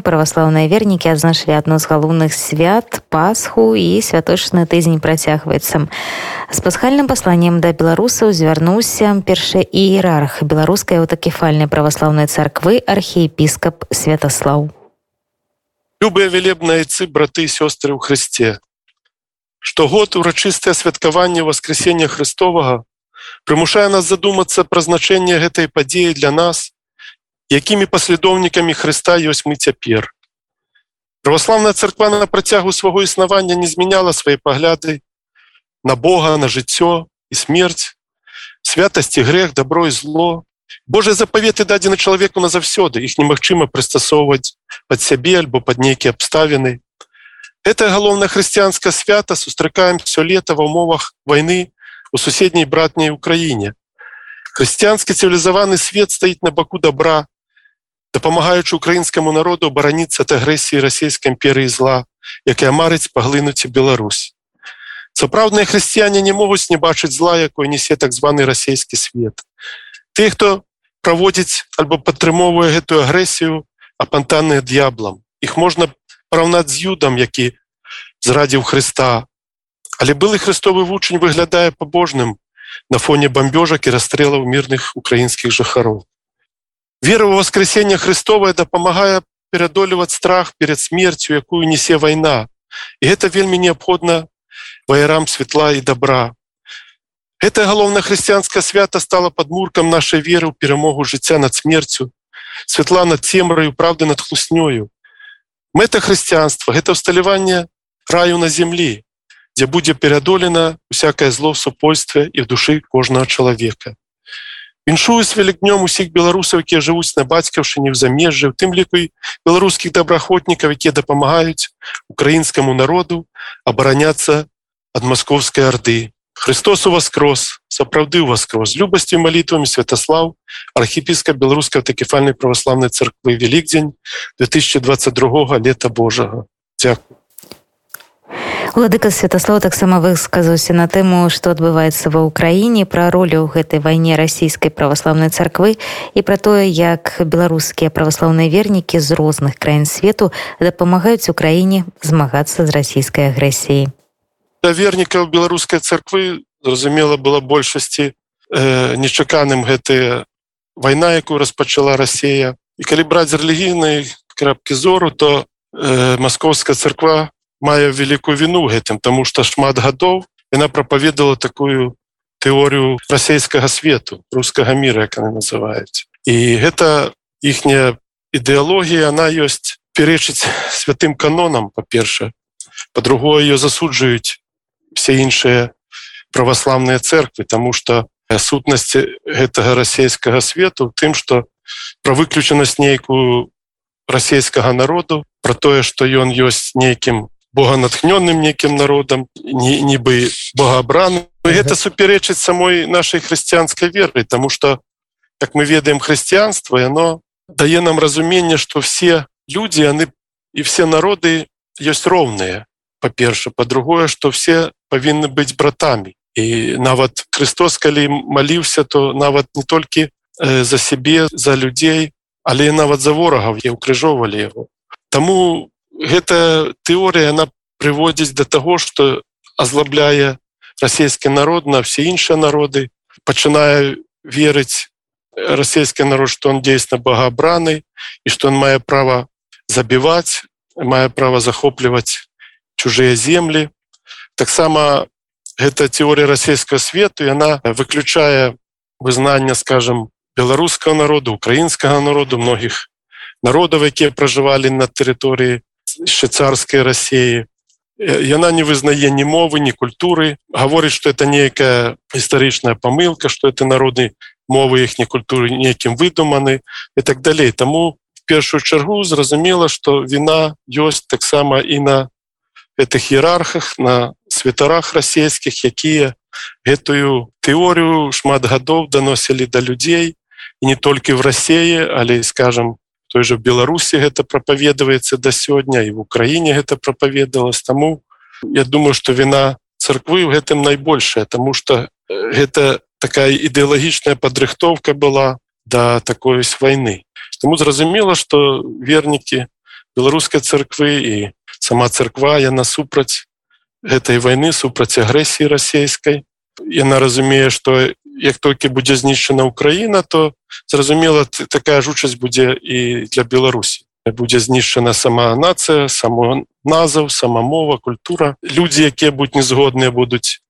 праваслаўныя вернікі адзначылі адно з галоўных свят пасху і святочны тыдзень працягваецца з пасхальным пасланнем да беларусаў звярнуўся першы іерарх беларускай аўтакефальнай праваслаўнай царквы архіепіскап святаслаў любыя велебнайцы браты сёстры ў хрысце штогод урачыстае святкаванне воскресення христовага прымушае нас задумацца пра значэнне гэтай падзеі для нас якімі паслядоўнікамі Хрыста ёсць мы цяпер. Праваслаўная царква на працягу свайго існавання не змяняла свае пагляды на Бога, на жыццё і смерць, святасці грех, добро і зло. Божыя запаветы дадзены чалавеку назаўсёды, іх немагчыма прыстасоўваць пад сябе альбо пад нейкія абставіны. Это галоўна хрысціянска свята сустракаем все лета ва умовах войны у суседняй братняй Украіне. Хрысціянскі цывілізаваны свет стаіць на баку добра, дапамагаючы украінскаму народу бараніцца ад агрэсіі расійскай імперыі зла, якая марыць паглынуць Беларусь. Сапраўдныя хрысціяне не могуць не бачыць зла, якой несе так званы расійскі свет. Ты, хто праводзіць альбо падтрымоўвае гэтую агрэсію, апантаныя д'яблам. Іх можна параўнаць з юдам, які зрадзіў Хрыста. Але былы хрыстовы вучань выглядае пабожным на фоне бамбёжак і расстрэлаў мірных украінскіх жыхароў. Вера ў воскресение Христовае дапамагае перадолеваць страх перед смерцю, якую несе вайна. І гэта вельмі неабходна ваярам светла і добра. Гэта галоўна хрысціянская свята стала падмуркам нашай веры ў перамогу жыцця над смерцю, светла над цемраю правды над хлуснёю. Мэта хрысціянства гэта ўсталяванне раю на землі, дзе будзе перадолена всякое зло супольстве і в душы кожнага чалавека. Іншую з вялікнём усіх беларусаў, якія жывуць на бацькаўшыні ў замежжы, у тым ліку беларускіх добраахвотнікаў, якія дапамагаюць украінскаму народу абараняцца ад маскоўскай арды. Христос у воскрос, сапраўды ў воскрос з любасцю малітвамі Святаслав, архіпіска беларускай такефальнай праваслаўнай царквы Велікдзень 2022 лета Божага. Дякую. Владыка Святаслав таксама высказаўся на тэму, што адбываецца ва ўкраіне пра ролю ў гэтай вайне расійскай праваслаўнай царквы і пра тое, як беларускія праваслаўныя вернікі з розных краін свету дапамагаюць украіне змагацца з расійскай агрэсіяй. Да вернікаў беларускай царквы зразумела была большасці э, нечаканым гэтая вайна, якую распачала Расія. І калі браць рэлігійнай крапкі зору, то э, маскоўская царква мае великкую вину гэтым тому что шмат гадоў яна прапаведала такую тэорію расійскага свету рускага мира як она называется і гэта іхняя ідэалогія она ёсць перечыць святым канонам по-перша по-другое ее засуджаюць все іншыя праваславныя церквы тому что сутнасці гэтага расійскага свету тым что про выключанасць нейкую расійскага народу про тое что ён ёсць нейкім боганатхнённым некім народам нібы богабраным. Гэта супярэчыць самой нашай хрысціянскай веры тому что как мы ведаем хрысціянства яно дае нам разуменне что все люди яны і все народы ёсць роўныя. Па-перша по-другое что все павінны быць братамі. І нават Христос калі маліўся то нават не толькі э, за сябе за людзей але нават за ворагаў я укрыжоўвалі его Таму гэта тэорыя она прыводзіць до того что азлабляе расійскі народ на все іншыя народы пачынае верыць расійскі народ что он дзейсна богоабраны і что он мае право забіваць мае право захопліваць чужыя земли таксама гэта теория расійскага свету яна выключае вызнання скажем беларускага народу украінскага народу многіх народаў якія пражывалі на тэрыторыі швейцарской России. Яна не вызнае ні мовы ні культуры. Гаворыць что это нейкая гістарычная помылка что это народы мовы іхняй культуры некім выдуманы и так далей тому в першую чаргу зразумела что вина ёсць таксама і на этих іерархах на святарах расійскіх якія гэтую тэорію шмат гадоў даносілі да людзей не толькі в России але скажем той же беларусі гэта прапаведваецца да сёння і в украіне гэта прапаведалась таму я думаю что вина царквы у гэтым найбольшая тому что гэта такая ідэалагічная падрыхтоўка была да такой войны тому зразумела что вернікі беларускай царквы і сама царква яна супраць гэтай войны супраць агрэсіі расійскай. Яна разумее что як толькі будзе знішчана Украіна то зразумела такая жучасць будзе і для Беларусі. Будзе знішчана сама нацыя само назаў самамова культура. Людзі якія будуць незгодныя будуць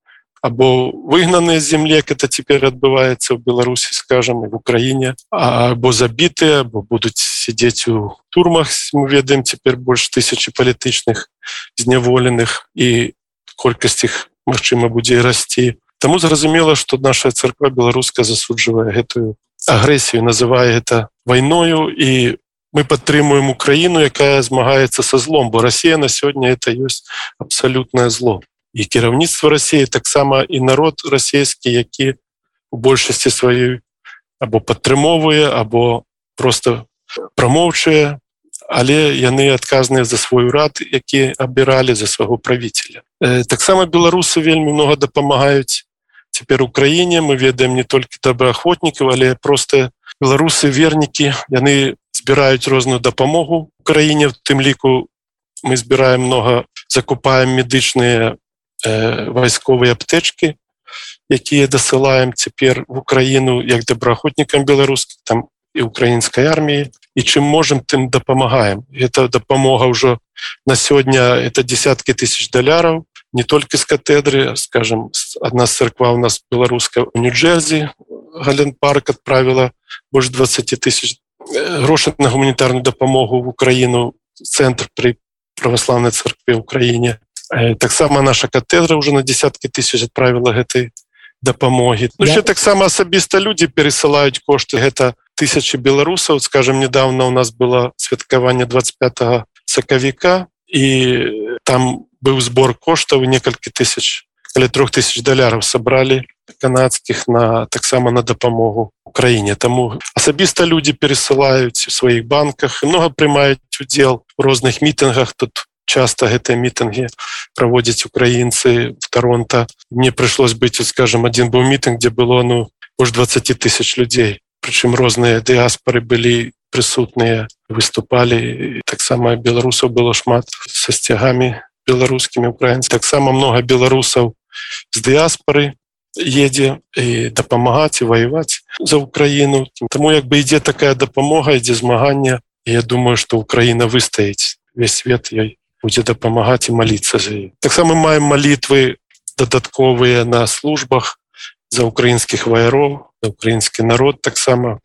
або выгнаныя з землі это цяпер адбываецца ў беларусі скажем в украіне або забітыя бо будуць сядзець у турмах мы ведаем цяпер больш тысячи палітычных зняволеных і колькасць іх магчыма будзе расці Таму зразумела што наша царква беларуска засуджвае гэтую агрэсію называе это вайною і мы падтрымуем украіну якая змагаецца са злом бо Росія на сёння это ёсць абсалютнае зло. І кіраўніцтва Росіі таксама і народ расійскі які у большасці сваёй або падтрымоўвае або просто прамоўчыя але яны адказныя за свой урад які абіралі за свайго правіцеля э, таксама беларусы вельмі много дапамагаюць цяпер украіне мы ведаем не толькі добраахвотнікаў але просто беларусы вернікі яны збіраюць розную дапамогу краіне в тым ліку мы збіраем много закупаем медычныя Э, вайсковыя аптэчкі якія дасылаем цяпер в Украіну як добраахвотнікам беларускіх там і украінскай арміі. І чым можем тым дапамагаем. Это дапамога ўжо на сёння это десяткі тысяч даляраў не толькі з катедры скажем одна царква у нас беларуска у нью-джерзі гален парк отправила больш 20 тысяч грошай на гуманітарную дапамогу в Украіну цэнтр при православнай царкве Украіне. Таксама наша катедра уже на десяткі тысяч отправила гэтай дапамогі. Ну, yeah. таксама асабіста люди пересылаюць кошты гэта тысячи беларусаў. Скажем недавно у нас было святкаванне 25 сакавіка і там быў сбор коштаў некалькі тысяч каля трех тысяч даляраў сабралі канадскіх на таксама на дапамогу Украіне таму асабіста люди пересылаюць у сваіх банках много прымаюць удзел у розных мітынгах тут часто гэтыя мітынги праводзяць украінцы в торонто. Мне прыйшлось быць скажем один быў мітынг где было ну больш 20 тысяч людзей прычым розныя дыаспоры былі прысутныя выступалі таксама беларусаў было шмат са сцягамі беларускімі украінцы. Таксама много беларусаў з дыаспоры едзе і дапамагаць і воеваць за Украіну Таму як бы ідзе такая дапамога ідзе змагання Я думаю что Украіна выстаіць весь свет ёй будзе дапамагаць і маліцца за ей таксама маем малітвы дадатковыя на службах за украінскіх ваяроў украінскі народ таксама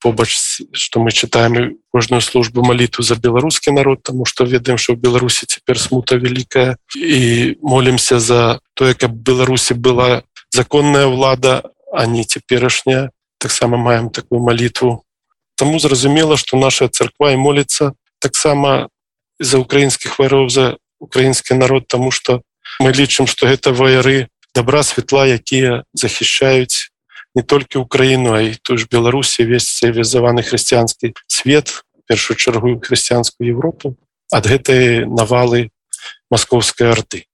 побач что мы читаем кожную службу малітву за беларускі народ тому что ведаем что в беларусі цяпер смута вялікая і молимся за тое каб беларусі была законная ўлада а не цяперашняя таксама маем такую малітву Таму зразумела что наша царква і молится таксама за украінскіх вароў за украінскі народ тому что мы лічым что гэта ваяры добра светла якія захищаюць не толькі украіну а і ту ж беларусі весь цывілізаваны хрысціянскі свет першую чаргу хрысціянскую Европу ад гэтай навалы маскоўскай арты